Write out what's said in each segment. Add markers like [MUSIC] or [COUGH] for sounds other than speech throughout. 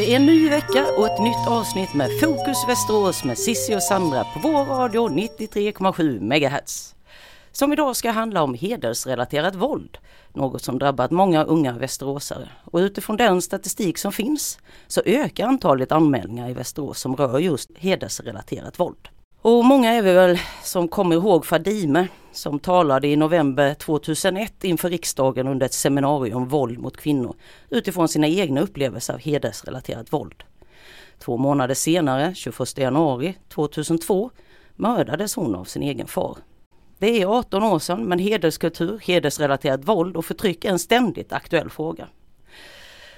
Det är en ny vecka och ett nytt avsnitt med Fokus Västerås med Sissi och Sandra på vår radio 93,7 MHz. Som idag ska handla om hedersrelaterat våld, något som drabbat många unga västeråsare. Och utifrån den statistik som finns så ökar antalet anmälningar i Västerås som rör just hedersrelaterat våld. Och många är vi väl som kommer ihåg Fadime som talade i november 2001 inför riksdagen under ett seminarium om våld mot kvinnor utifrån sina egna upplevelser av hedersrelaterat våld. Två månader senare, 21 januari 2002, mördades hon av sin egen far. Det är 18 år sedan men hederskultur, hedersrelaterat våld och förtryck är en ständigt aktuell fråga.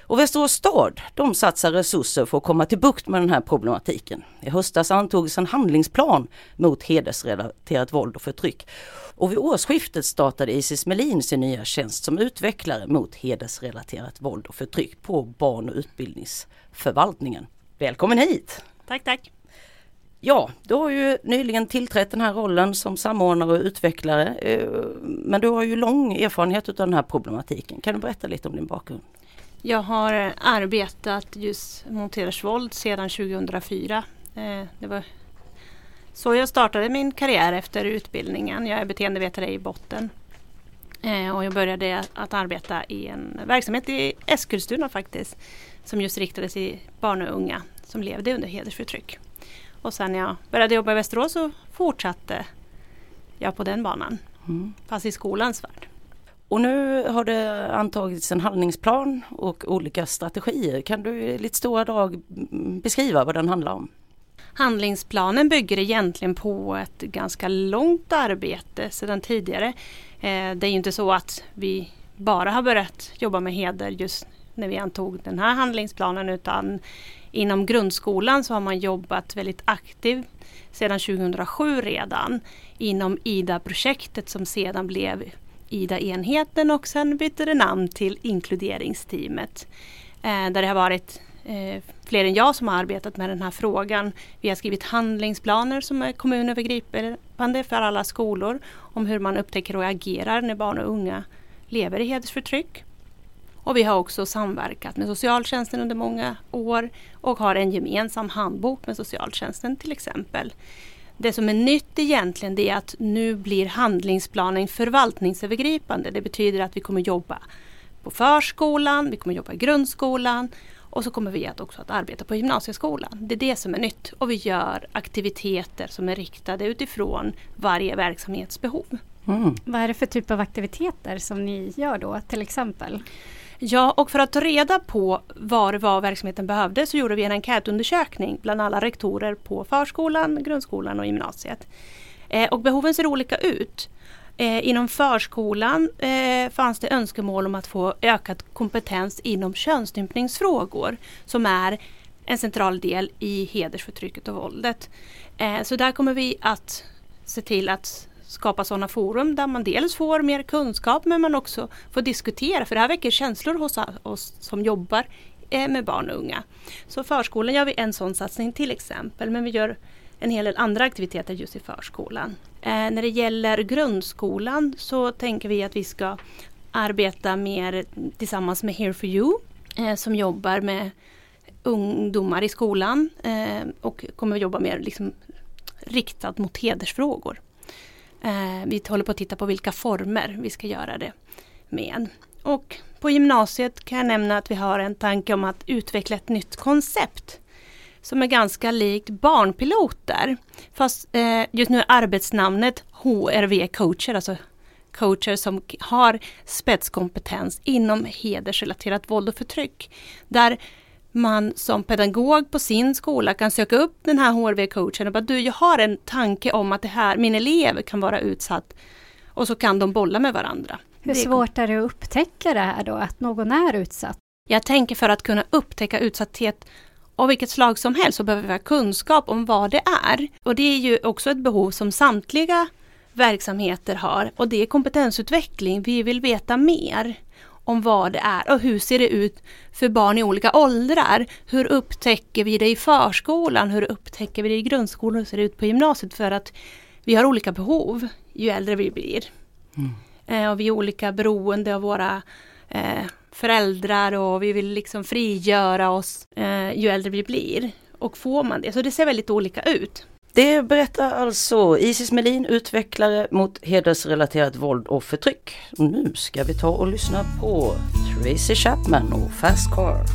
Och Västerås stad, de satsar resurser för att komma till bukt med den här problematiken. I höstas antogs en handlingsplan mot hedersrelaterat våld och förtryck. Och vid årsskiftet startade Isis Melin sin nya tjänst som utvecklare mot hedersrelaterat våld och förtryck på barn och utbildningsförvaltningen. Välkommen hit! Tack, tack! Ja, du har ju nyligen tillträtt den här rollen som samordnare och utvecklare. eh, Men du har ju lång erfarenhet av den här problematiken. Kan du berätta lite om din bakgrund? Jag har arbetat just mot hedersvåld sedan 2004. Eh, Det var så jag startade min karriär efter utbildningen. Jag är beteendevetare i botten. Eh, Och jag började att arbeta i en verksamhet i Eskilstuna faktiskt. Som just riktade sig till barn och unga som levde under hedersförtryck. Och sen när jag började jobba i Västerås så fortsatte jag på den banan. Mm. Fast i skolans värld. Och nu har det antagits en handlingsplan och olika strategier. Kan du i lite stora drag beskriva vad den handlar om? Handlingsplanen bygger egentligen på ett ganska långt arbete sedan tidigare. Eh, det är ju inte så att vi bara har börjat jobba med heder just när vi antog den här handlingsplanen utan inom grundskolan så har man jobbat väldigt aktivt sedan 2007 redan inom IDA-projektet som sedan blev IDA-enheten och sen bytte det namn till inkluderingsteamet. Eh, Där det har varit eh, fler än jag som har arbetat med den här frågan. Vi har skrivit handlingsplaner som är kommunövergripande för alla skolor om hur man upptäcker och agerar när barn och unga lever i hedersförtryck. Och vi har också samverkat med socialtjänsten under många år och har en gemensam handbok med socialtjänsten till exempel. Det som är nytt egentligen det är att nu blir handlingsplanen förvaltningsövergripande. Det betyder att vi kommer jobba på förskolan, vi kommer jobba i grundskolan och så kommer vi att också att arbeta på gymnasieskolan. Det är det som är nytt och vi gör aktiviteter som är riktade utifrån varje verksamhets behov. Mm. Vad är det för typ av aktiviteter som ni gör då till exempel? Ja, och för att ta reda på vad det var verksamheten behövde så gjorde vi en enkätundersökning bland alla rektorer på förskolan, grundskolan och gymnasiet. Eh, och behoven ser olika ut. Eh, inom förskolan eh, fanns det önskemål om att få ökad kompetens inom könsstympningsfrågor som är en central del i hedersförtrycket och våldet. Eh, så där kommer vi att se till att skapa sådana forum där man dels får mer kunskap men man också får diskutera för det här väcker känslor hos oss som jobbar eh, med barn och unga. Så förskolan gör vi en sån satsning till exempel men vi gör en hel del andra aktiviteter just i förskolan. Eh, när det gäller grundskolan så tänker vi att vi ska arbeta mer tillsammans med Here for you eh, som jobbar med ungdomar i skolan eh, och kommer att jobba mer liksom, riktat mot hedersfrågor. Eh, vi håller på att titta på vilka former vi ska göra det med. Och på gymnasiet kan jag nämna att vi har en tanke om att utveckla ett nytt koncept som är ganska likt barnpiloter. Fast eh, just nu är arbetsnamnet HRV coacher, alltså coacher som har spetskompetens inom hedersrelaterat våld och förtryck. Där man som pedagog på sin skola kan söka upp den här HRV-coachen och bara du, jag har en tanke om att det här, min elev kan vara utsatt. Och så kan de bolla med varandra. Hur svårt är det att upptäcka det här då, att någon är utsatt? Jag tänker för att kunna upptäcka utsatthet av vilket slag som helst så behöver vi ha kunskap om vad det är. Och det är ju också ett behov som samtliga verksamheter har och det är kompetensutveckling. Vi vill veta mer om vad det är och hur ser det ut för barn i olika åldrar. Hur upptäcker vi det i förskolan? Hur upptäcker vi det i grundskolan? Hur ser det ut på gymnasiet? För att vi har olika behov ju äldre vi blir. Eh, och vi är olika beroende av våra eh, föräldrar och vi vill liksom frigöra oss eh, ju äldre vi blir. Och får man det, så det ser väldigt olika ut. Det berättar alltså Isis Melin, utvecklare mot hedersrelaterat våld och förtryck. Och nu ska vi ta och lyssna på Tracy Chapman och Fast Car.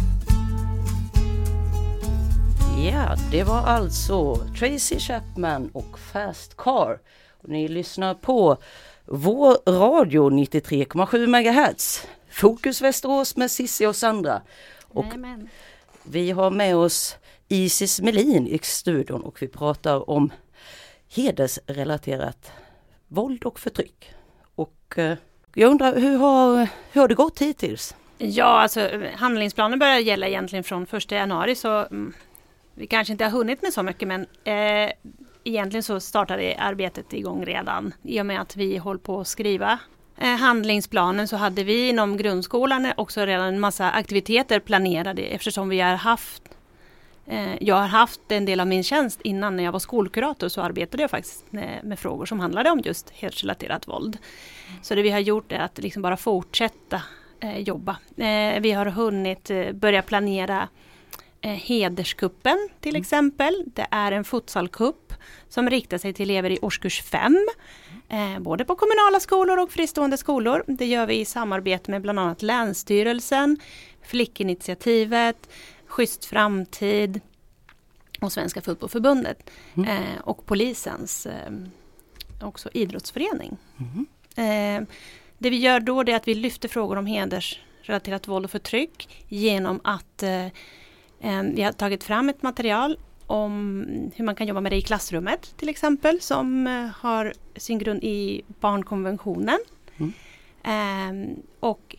Ja, det var alltså Tracy Chapman och Fast Car. Och ni lyssnar på vår radio 93,7 MHz. Fokus Västerås med Sissi och Sandra. Och Jajamän. vi har med oss Isis Melin i studion och vi pratar om hedersrelaterat våld och förtryck. Och eh, jag undrar hur har, hur har det gått hittills? Ja, alltså handlingsplanen börjar gälla egentligen från 1 januari så mm, vi kanske inte har hunnit med så mycket men eh, egentligen så startade arbetet igång redan i och med att vi håller på att skriva eh, handlingsplanen så hade vi inom grundskolan också redan en massa aktiviteter planerade eftersom vi har haft jag har haft en del av min tjänst innan när jag var skolkurator så arbetade jag faktiskt med, frågor som handlade om just hedersrelaterat våld. Så det vi har gjort är att liksom bara fortsätta eh, jobba. Eh, vi har hunnit eh, börja planera eh, Hederskuppen till exempel. Det är en futsalkupp som riktar sig till elever i årskurs 5. Eh, både på kommunala skolor och fristående skolor. Det gör vi i samarbete med bland annat Länsstyrelsen, Flickinitiativet, Schysst framtid och Svenska fotbollförbundet. Mm. Eh, och polisens eh, också idrottsförening. Mhm. Eh, det vi gör då är att vi lyfter frågor om hedersrelaterat våld och förtryck genom att eh, eh, vi har tagit fram ett material om hur man kan jobba med det i klassrummet till exempel som eh, har sin grund i barnkonventionen. Mm. Och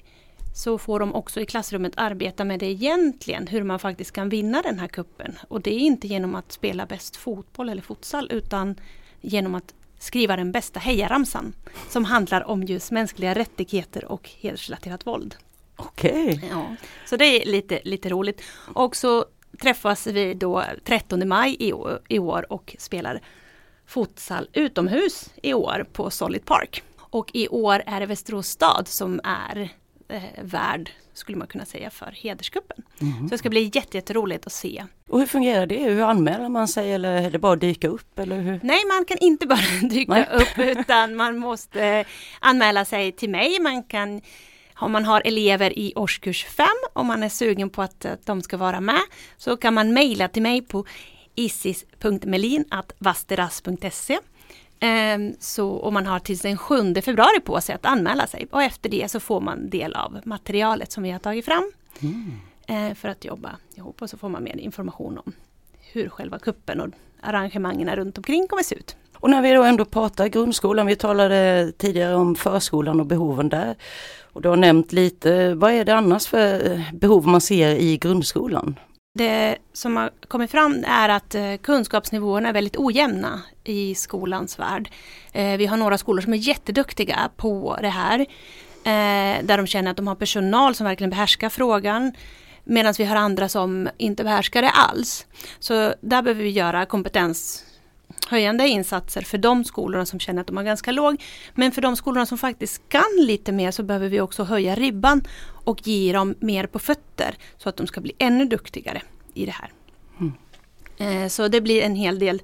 så får de också i klassrummet arbeta med det egentligen, hur man faktiskt kan vinna den här kuppen. Och det är inte genom att spela bäst fotboll eller futsal utan genom att skriva den bästa hejaramsan som handlar om just mänskliga rättigheter och hedersrelaterat våld. Okej, Ja, så det är lite, lite roligt. Och så träffas vi då 13 maj i år, i år och spelar futsal utomhus i år på Solid Park. Och i år är det Västerås stad som är eh, värd, skulle man kunna säga, för hederskuppen. Så det ska bli jätte, jätteroligt att se. och hur fungerar det? Hur anmäler man sig eller är det bara att dyka upp eller hur? Nej, man kan inte bara [LAUGHS] dyka Nej. upp utan man måste anmäla sig till mig. Man kan, om man har elever i årskurs 5 och man är sugen på att, att de ska vara med så kan man mejla till mig på isis.melin.vasteras.se Så, och man har tills den 7 februari på sig att anmäla sig och efter det så får man del av materialet som vi har tagit fram eh, för att jobba ihop och så får man mer information om hur själva kuppen och arrangemangen runt omkring kommer se ut. Och när vi då ändå pratar grundskolan, vi talade tidigare om förskolan och behoven där. Och du har nämnt lite, vad är det annars för eh, behov man ser i grundskolan? Det som har kommit fram är att eh, kunskapsnivåerna är väldigt ojämna i skolans värld. Eh, vi har några skolor som är jätteduktiga på det här. Eh, där de känner att de har personal som verkligen behärskar frågan. Medan vi har andra som inte behärskar det alls. Så där behöver vi göra kompetens kompetenshöjande insatser för de skolorna som känner att de har ganska låg. Men för de skolorna som faktiskt kan lite mer så behöver vi också höja ribban och ge dem mer på fötter så att de ska bli ännu duktigare i det här. Eh, Så det blir en hel del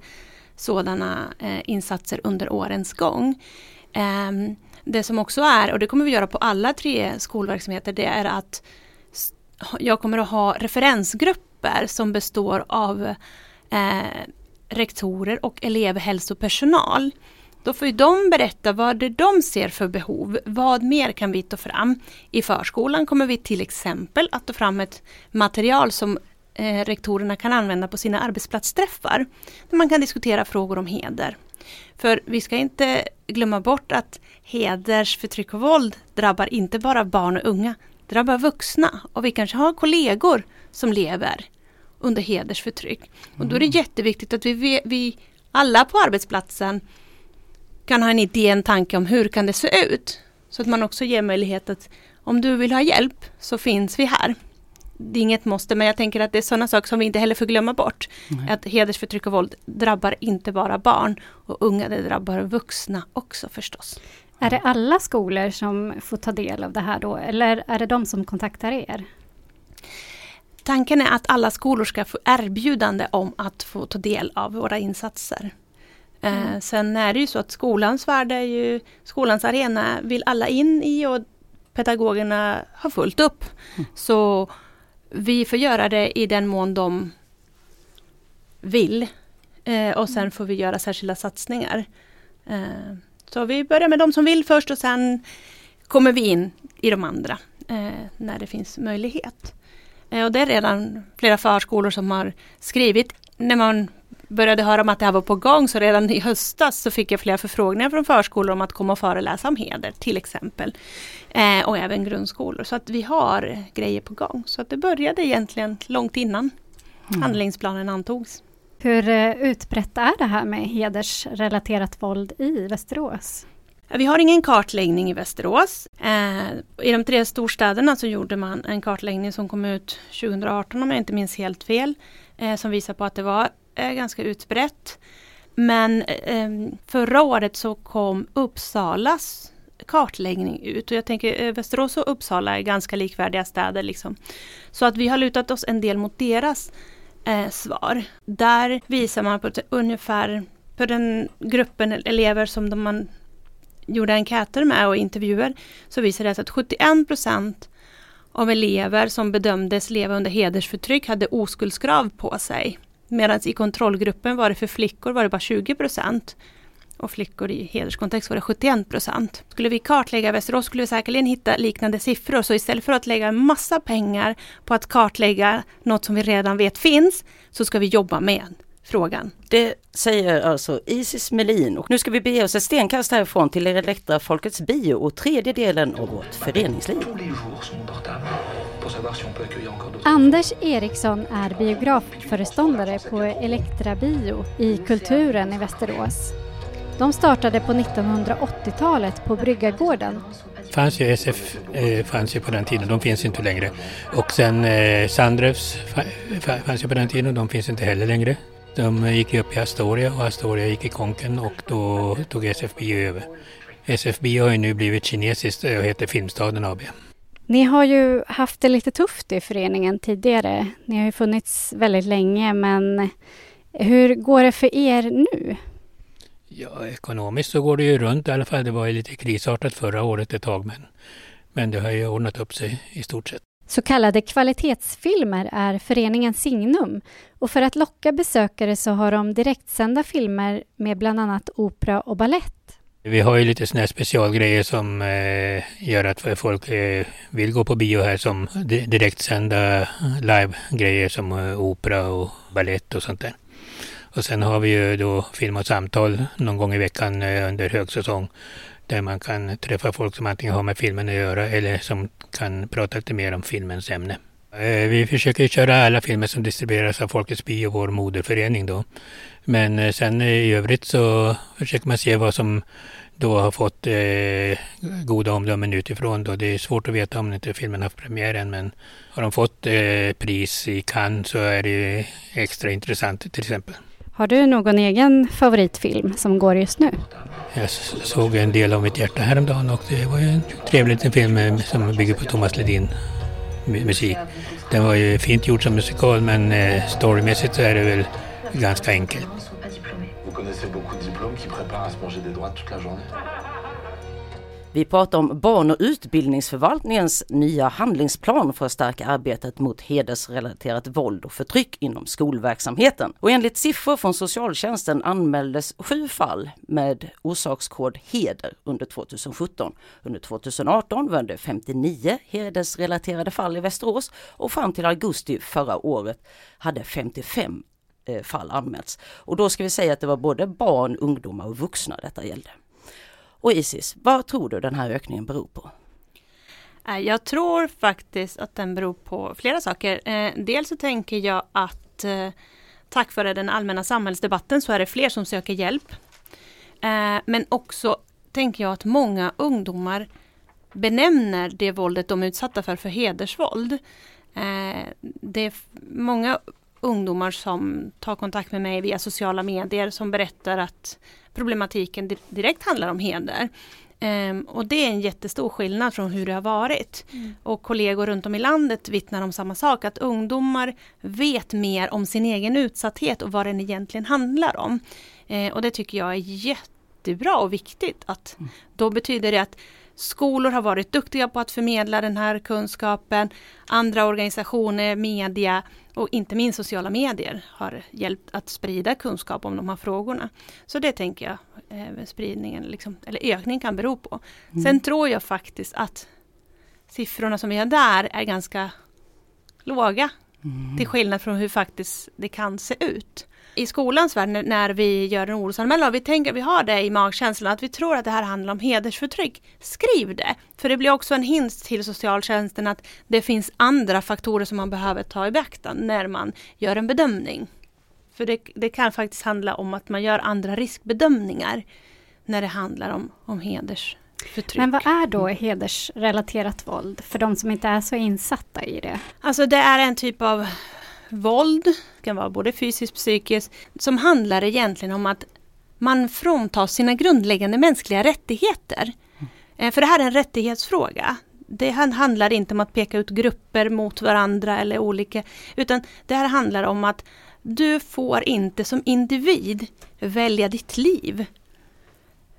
sådana eh, insatser under årens gång. Ehm, Det som också är, och det kommer vi göra på alla tre skolverksamheter, det är att jag kommer att ha referensgrupper som består av eh, rektorer och elevhälsopersonal. Då får ju de berätta vad det de ser för behov. Vad mer kan vi ta fram? I förskolan kommer vi till exempel att ta fram ett material som eh, rektorerna kan använda på sina arbetsplatsträffar. Där man kan diskutera frågor om heder. För vi ska inte glömma bort att hedersförtryck och våld drabbar inte bara barn och unga. Det drabbar vuxna och vi kanske har kollegor som lever under hedersförtryck. Och då är det jätteviktigt att vi, vi alla på arbetsplatsen kan ha en idé, en tanke om hur kan det se ut. Så att man också ger möjlighet att om du vill ha hjälp så finns vi här. Det är inget måste men jag tänker att det är sådana saker som vi inte heller får glömma bort. Att hedersförtryck och våld drabbar inte bara barn och unga, det drabbar vuxna också förstås. Är det alla skolor som får ta del av det här då eller är det de som kontaktar er? Tanken är att alla skolor ska få erbjudande om att få ta del av våra insatser. Mm. Eh, sen är det ju så att skolans värld är ju, skolans arena vill alla in i och pedagogerna har fullt upp. Mm. Så vi får göra det i den mån de vill. Eh, och sen får vi göra särskilda satsningar. Eh, så vi börjar med de som vill först och sen kommer vi in i de andra när det finns möjlighet. Eh, och det är redan flera förskolor som har skrivit. När man började höra om att det här var på gång så redan i höstas så fick jag flera förfrågningar från förskolor om att komma och föreläsa om heder till exempel. Eh, och även grundskolor. Så att vi har grejer på gång. Så att det började egentligen långt innan mm. handlingsplanen antogs. Hur eh, utbrett är det här med hedersrelaterat våld i Västerås? Vi har ingen kartläggning i Västerås. Eh, I de tre storstäderna så gjorde man en kartläggning som kom ut 2018 om jag inte minns helt fel. Eh, som visar på att det var eh, ganska utbrett. Men eh, förra året så kom Uppsalas kartläggning ut. Och jag tänker eh, Västerås och Uppsala är ganska likvärdiga städer. Liksom. Så att vi har lutat oss en del mot deras svar. Där visar man på ungefär för den gruppen elever som de man gjorde enkäter med och intervjuer så visade det sig att 71 procent av elever som bedömdes leva under hedersförtryck hade oskuldskrav på sig. Medan i kontrollgruppen var det för flickor var det bara 20 procent och flickor i hederskontext var det 71 procent. Skulle vi kartlägga Västerås skulle vi säkerligen hitta liknande siffror. Så istället för att lägga en massa pengar på att kartlägga något som vi redan vet finns, så ska vi jobba med frågan. Det säger alltså Isis Melin och nu ska vi bege oss ett stenkast härifrån till Elektra Folkets bio och tredje delen av vårt föreningsliv. Anders Eriksson är biografföreståndare på Elektra bio i Kulturen i Västerås. De startade på 1980-talet på Bryggargården. Fanns ju SF eh, fanns ju på den tiden, de finns inte längre. Och sen eh, Sandrevs fanns ju på den tiden, de finns inte heller längre. De gick upp i Astoria och Astoria gick i konken och då tog SFB över. SFB har ju nu blivit kinesiskt och heter Filmstaden AB. Ni har ju haft det lite tufft i föreningen tidigare. Ni har ju funnits väldigt länge men hur går det för er nu? Ja, ekonomiskt så går det ju runt i alla fall. Det var ju lite krisartat förra året ett tag men, men det har ju ordnat upp sig i stort sett. Så kallade kvalitetsfilmer är föreningen signum och för att locka besökare så har de direktsända filmer med bland annat opera och ballett. Vi har ju lite sådana här specialgrejer som eh, gör att folk eh, vill gå på bio här som direktsända eh, livegrejer som eh, opera och ballett och sånt där. Och sen har vi ju då film och samtal någon gång i veckan eh, under högsäsong där man kan träffa folk som antingen har med filmen att göra eller som kan prata lite mer om filmens ämne. Eh, vi försöker köra alla filmer som distribueras av Folkets Bio, vår moderförening då. Men eh, sen i övrigt så försöker man se vad som då har fått eh, goda omdömen utifrån. Då. Det är svårt att veta om inte filmen haft premiär än men har de fått eh, pris i Cannes så är det extra intressant till exempel. Har du någon egen favoritfilm som går just nu? Jag såg en del av mitt hjärta häromdagen och det var ju en trevlig liten film som bygger på Thomas Ledin musik. Den var ju fint gjord som musikal men eh, storymässigt så är det väl ganska enkelt vi pratar om barn och utbildningsförvaltningens nya handlingsplan för att stärka arbetet mot hedersrelaterat våld och förtryck inom skolverksamheten. Och enligt siffror från socialtjänsten anmäldes sju fall med orsakskod heder under 2017. Under 2018 var det 59 hedersrelaterade fall i Västerås och fram till augusti förra året hade 55 eh, fall anmälts. Och då ska vi säga att det var både barn, ungdomar och vuxna detta gällde. Och Isis, vad tror du den här ökningen beror på? Eh, jag tror faktiskt att den beror på flera saker. Eh, dels så tänker jag att eh, tack vare den allmänna samhällsdebatten så är det fler som söker hjälp. Men också tänker jag att många ungdomar benämner det våldet de är utsatta för för hedersvåld. Det är många ungdomar som tar kontakt med mig via sociala medier som berättar att problematiken direkt handlar om heder. Um, och det är en jättestor skillnad från hur det har varit. Mm. Och kollegor runt om i landet vittnar om samma sak, att ungdomar vet mer om sin egen utsatthet och vad den egentligen handlar om. Uh, och det tycker jag är jättebra och viktigt. Att mm. Då betyder det att Skolor har varit duktiga på att förmedla den här kunskapen. Andra organisationer, media och inte minst sociala medier har hjälpt att sprida kunskap om de här frågorna. Så det tänker jag eh, spridningen, liksom, eller ökningen kan bero på. Mm. Sen tror jag faktiskt att siffrorna som vi har där är ganska låga. Mm. Till skillnad från hur faktiskt det kan se ut i skolans värld när vi gör en orosanmälan och vi tänker, vi har det i magkänslan att vi tror att det här handlar om hedersförtryck. Skriv det! För det blir också en hint till socialtjänsten att det finns andra faktorer som man behöver ta i beaktande när man gör en bedömning. För det, det kan faktiskt handla om att man gör andra riskbedömningar när det handlar om, om heders Förtryck. Men vad är då hedersrelaterat våld för de som inte är så insatta i det? Alltså det är en typ av våld, det kan vara både fysiskt och psykiskt, som handlar egentligen om att man fråntas sina grundläggande mänskliga rättigheter. Mm. För det här är en rättighetsfråga. Det här handlar inte om att peka ut grupper mot varandra eller olika, utan det här handlar om att du får inte som individ välja ditt liv.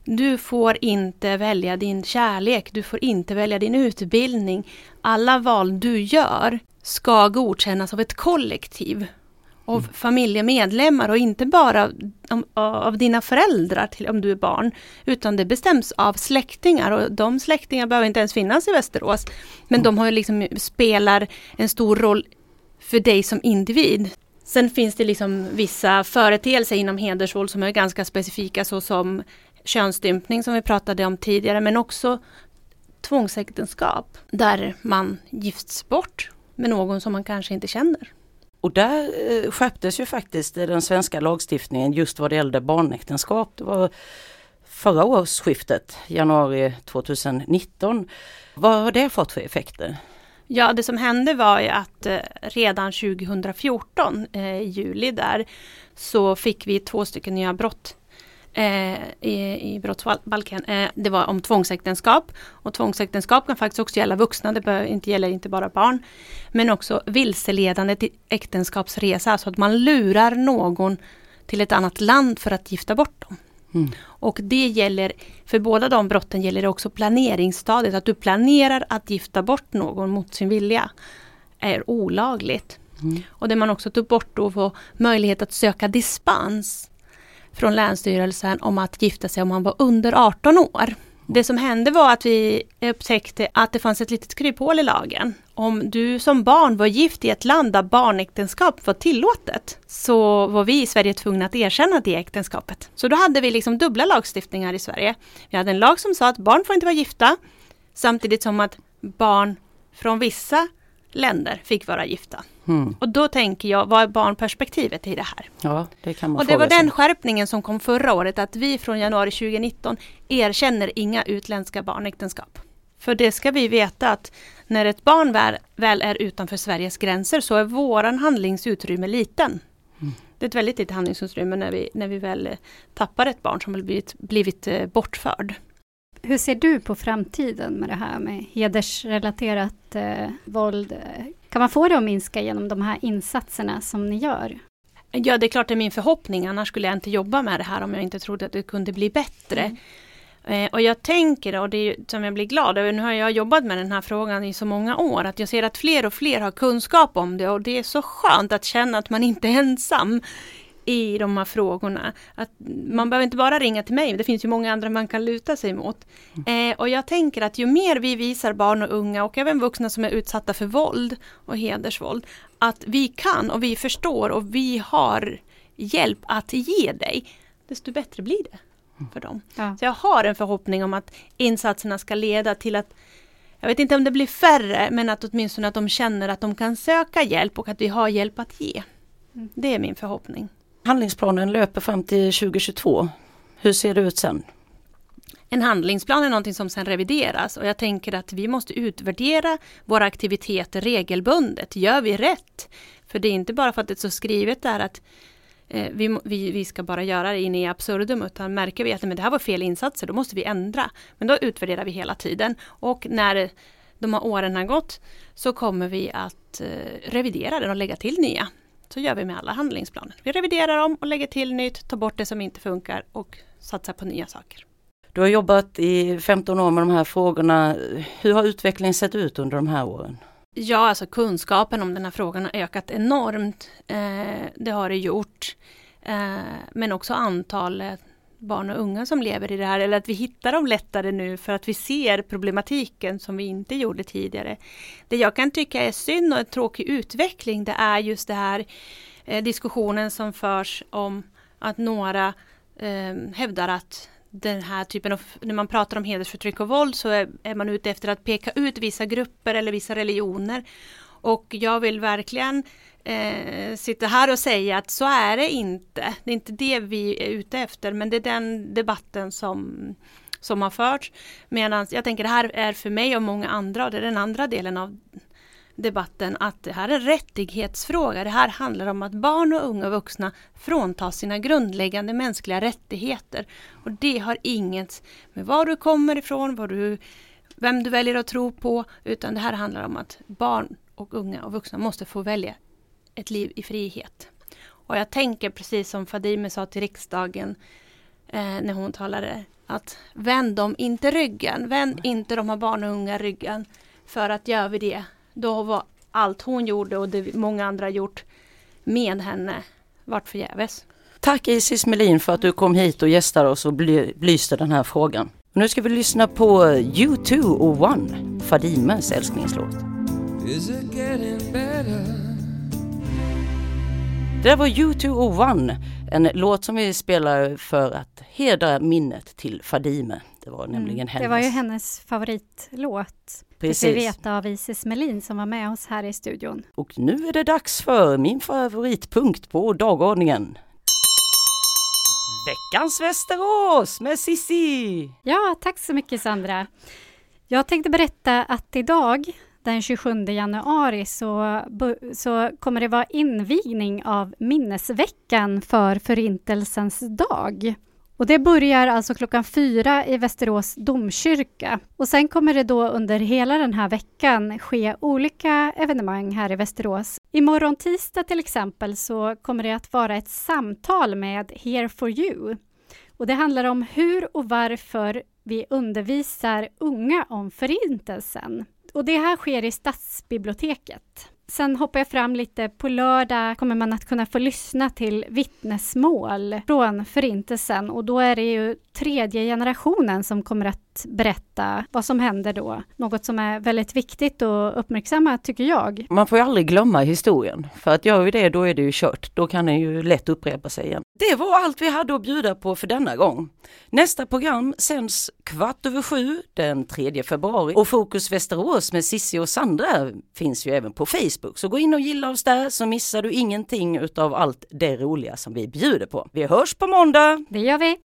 Du får inte välja din kärlek, du får inte välja din utbildning. Alla val du gör ska godkännas av ett kollektiv. Av mm. familjemedlemmar och inte bara av, av dina föräldrar till, om du är barn. Utan det bestäms av släktingar och de släktingar behöver inte ens finnas i Västerås. Men mm. de har liksom, spelar en stor roll för dig som individ. Sen finns det liksom vissa företeelser inom hedersvåld som är ganska specifika såsom könsstympning som vi pratade om tidigare men också tvångsäktenskap där man gifts bort med någon som man kanske inte känner. Och där eh, skärptes ju faktiskt den svenska lagstiftningen just vad det gällde barnäktenskap. Det var förra årsskiftet, januari 2019. Vad har det fått för effekter? Ja, det som hände var ju att eh, redan 2014 eh, i juli där så fick vi två stycken nya brott i, i brottsbalken. Eh, det var om tvångsäktenskap. Och tvångsäktenskap kan faktiskt också gälla vuxna, det bör inte gälla inte bara barn. Men också vilseledande till äktenskapsresa, alltså att man lurar någon till ett annat land för att gifta bort dem. Mm. Och det gäller, för båda de brotten gäller det också planeringsstadiet, att du planerar att gifta bort någon mot sin vilja. är olagligt. Mm. Och det man också tog bort då var möjlighet att söka dispens från Länsstyrelsen om att gifta sig om man var under 18 år. Det som hände var att vi upptäckte att det fanns ett litet kryphål i lagen. Om du som barn var gift i ett land där barnäktenskap var tillåtet så var vi i Sverige tvungna att erkänna det äktenskapet. Så då hade vi liksom dubbla lagstiftningar i Sverige. Vi hade en lag som sa att barn får inte vara gifta samtidigt som att barn från vissa länder fick vara gifta. Mm. Och då tänker jag, vad är barnperspektivet i det här? Ja, det kan man och det var den skärpningen som kom förra året, att vi från januari 2019 erkänner inga utländska barnäktenskap. För det ska vi veta att när ett barn väl, väl är utanför Sveriges gränser så är våran handlingsutrymme liten. Mm. Det är ett väldigt litet handlingsutrymme när vi, när vi väl tappar ett barn som blivit, blivit eh, bortförd. Hur ser du på framtiden med det här med hedersrelaterat eh, våld? Kan man få det att minska genom de här insatserna som ni gör? Ja, det är klart det är min förhoppning. Annars skulle jag inte jobba med det här om jag inte trodde att det kunde bli bättre. Mm. Eh, och jag tänker, och det är som jag blir glad över, nu har jag jobbat med den här frågan i så många år, att jag ser att fler och fler har kunskap om det och det är så skönt att känna att man inte är ensam i de här frågorna. Att man behöver inte bara ringa till mig, det finns ju många andra man kan luta sig mot. Mm. Eh, och jag tänker att ju mer vi visar barn och unga och även vuxna som är utsatta för våld och hedersvåld, att vi kan och vi förstår och vi har hjälp att ge dig, desto bättre blir det för dem. Ja. Så jag har en förhoppning om att insatserna ska leda till att jag vet inte om det blir färre, men att åtminstone att de känner att de kan söka hjälp och att vi har hjälp att ge. Mm. Det är min förhoppning. Handlingsplanen löper fram till 2022. Hur ser det ut sen? En handlingsplan är någonting som sen revideras och jag tänker att vi måste utvärdera våra aktiviteter regelbundet. Gör vi rätt? För det är inte bara för att det är så skrivet där att eh, vi, vi, vi ska bara göra det in i absurdum utan märker vi att men det här var fel insatser då måste vi ändra. Men då utvärderar vi hela tiden och när de här åren har gått så kommer vi att eh, revidera den och lägga till nya. Så gör vi med alla handlingsplaner. Vi reviderar dem och lägger till nytt, tar bort det som inte funkar och satsar på nya saker. Du har jobbat i 15 år med de här frågorna. Hur har utvecklingen sett ut under de här åren? Ja, alltså kunskapen om den här frågan har ökat enormt. Eh, det har det gjort. Eh, men också antalet barn och unga som lever i det här, eller att vi hittar dem lättare nu för att vi ser problematiken som vi inte gjorde tidigare. Det jag kan tycka är synd och en tråkig utveckling, det är just det här eh, diskussionen som förs om att några eh, hävdar att den här typen av, när man pratar om hedersförtryck och våld så är, är, man ute efter att peka ut vissa grupper eller vissa religioner. Och jag vill verkligen eh, sitta här och säga att så är det inte. Det är inte det vi är ute efter men det är den debatten som, som har förts. Medan jag tänker det här är för mig och många andra och det är den andra delen av debatten att det här är en rättighetsfråga. Det här handlar om att barn och unga vuxna fråntas sina grundläggande mänskliga rättigheter. Och det har inget med var du kommer ifrån, var du, vem du väljer att tro på, utan det här handlar om att barn och unga och vuxna måste få välja ett liv i frihet. Och jag tänker precis som Fadime sa till riksdagen eh, när hon talade att vänd dem inte ryggen, vänd inte de här barn och unga ryggen. För att gör vi det då var allt hon gjorde och det många andra gjort med henne vart förgäves. Tack Isis Melin för att du kom hit och gästade oss och belyste den här frågan. Nu ska vi lyssna på U2 och One, Fadimes älsklingslåt. Det där var U2 och One, en låt som vi spelar för att hedra minnet till Fadime. Det var nämligen mm, hennes. Det var ju hennes favoritlåt. Precis. Det vi veta av Isis Melin som var med oss här i studion. Och nu är det dags för min favoritpunkt på dagordningen. Veckans Västerås med Sissi! Ja, tack så mycket Sandra. Jag tänkte berätta att idag den 27 januari så, så kommer det vara invigning av minnesveckan för Förintelsens dag. Och det börjar alltså klockan fyra i Västerås domkyrka. Och sen kommer det då under hela den här veckan ske olika evenemang här i Västerås. Imorgon tisdag till exempel så kommer det att vara ett samtal med Here for you. Och det handlar om hur och varför vi undervisar unga om Förintelsen. Och det här sker i Stadsbiblioteket. Sen hoppar jag fram lite. På lördag kommer man att kunna få lyssna till vittnesmål från Förintelsen och då är det ju tredje generationen som kommer att att berätta vad som händer då. Något som är väldigt viktigt att uppmärksamma tycker jag. Man får ju aldrig glömma historien för att gör vi det då är det ju kört. Då kan den ju lätt upprepa sig igen. Det var allt vi hade att bjuda på för denna gång. Nästa program sänds kvart över sju den 3 februari och Fokus Västerås med Sissi och Sandra finns ju även på Facebook. Så gå in och gilla oss där så missar du ingenting utav allt det roliga som vi bjuder på. Vi hörs på måndag! Det gör vi!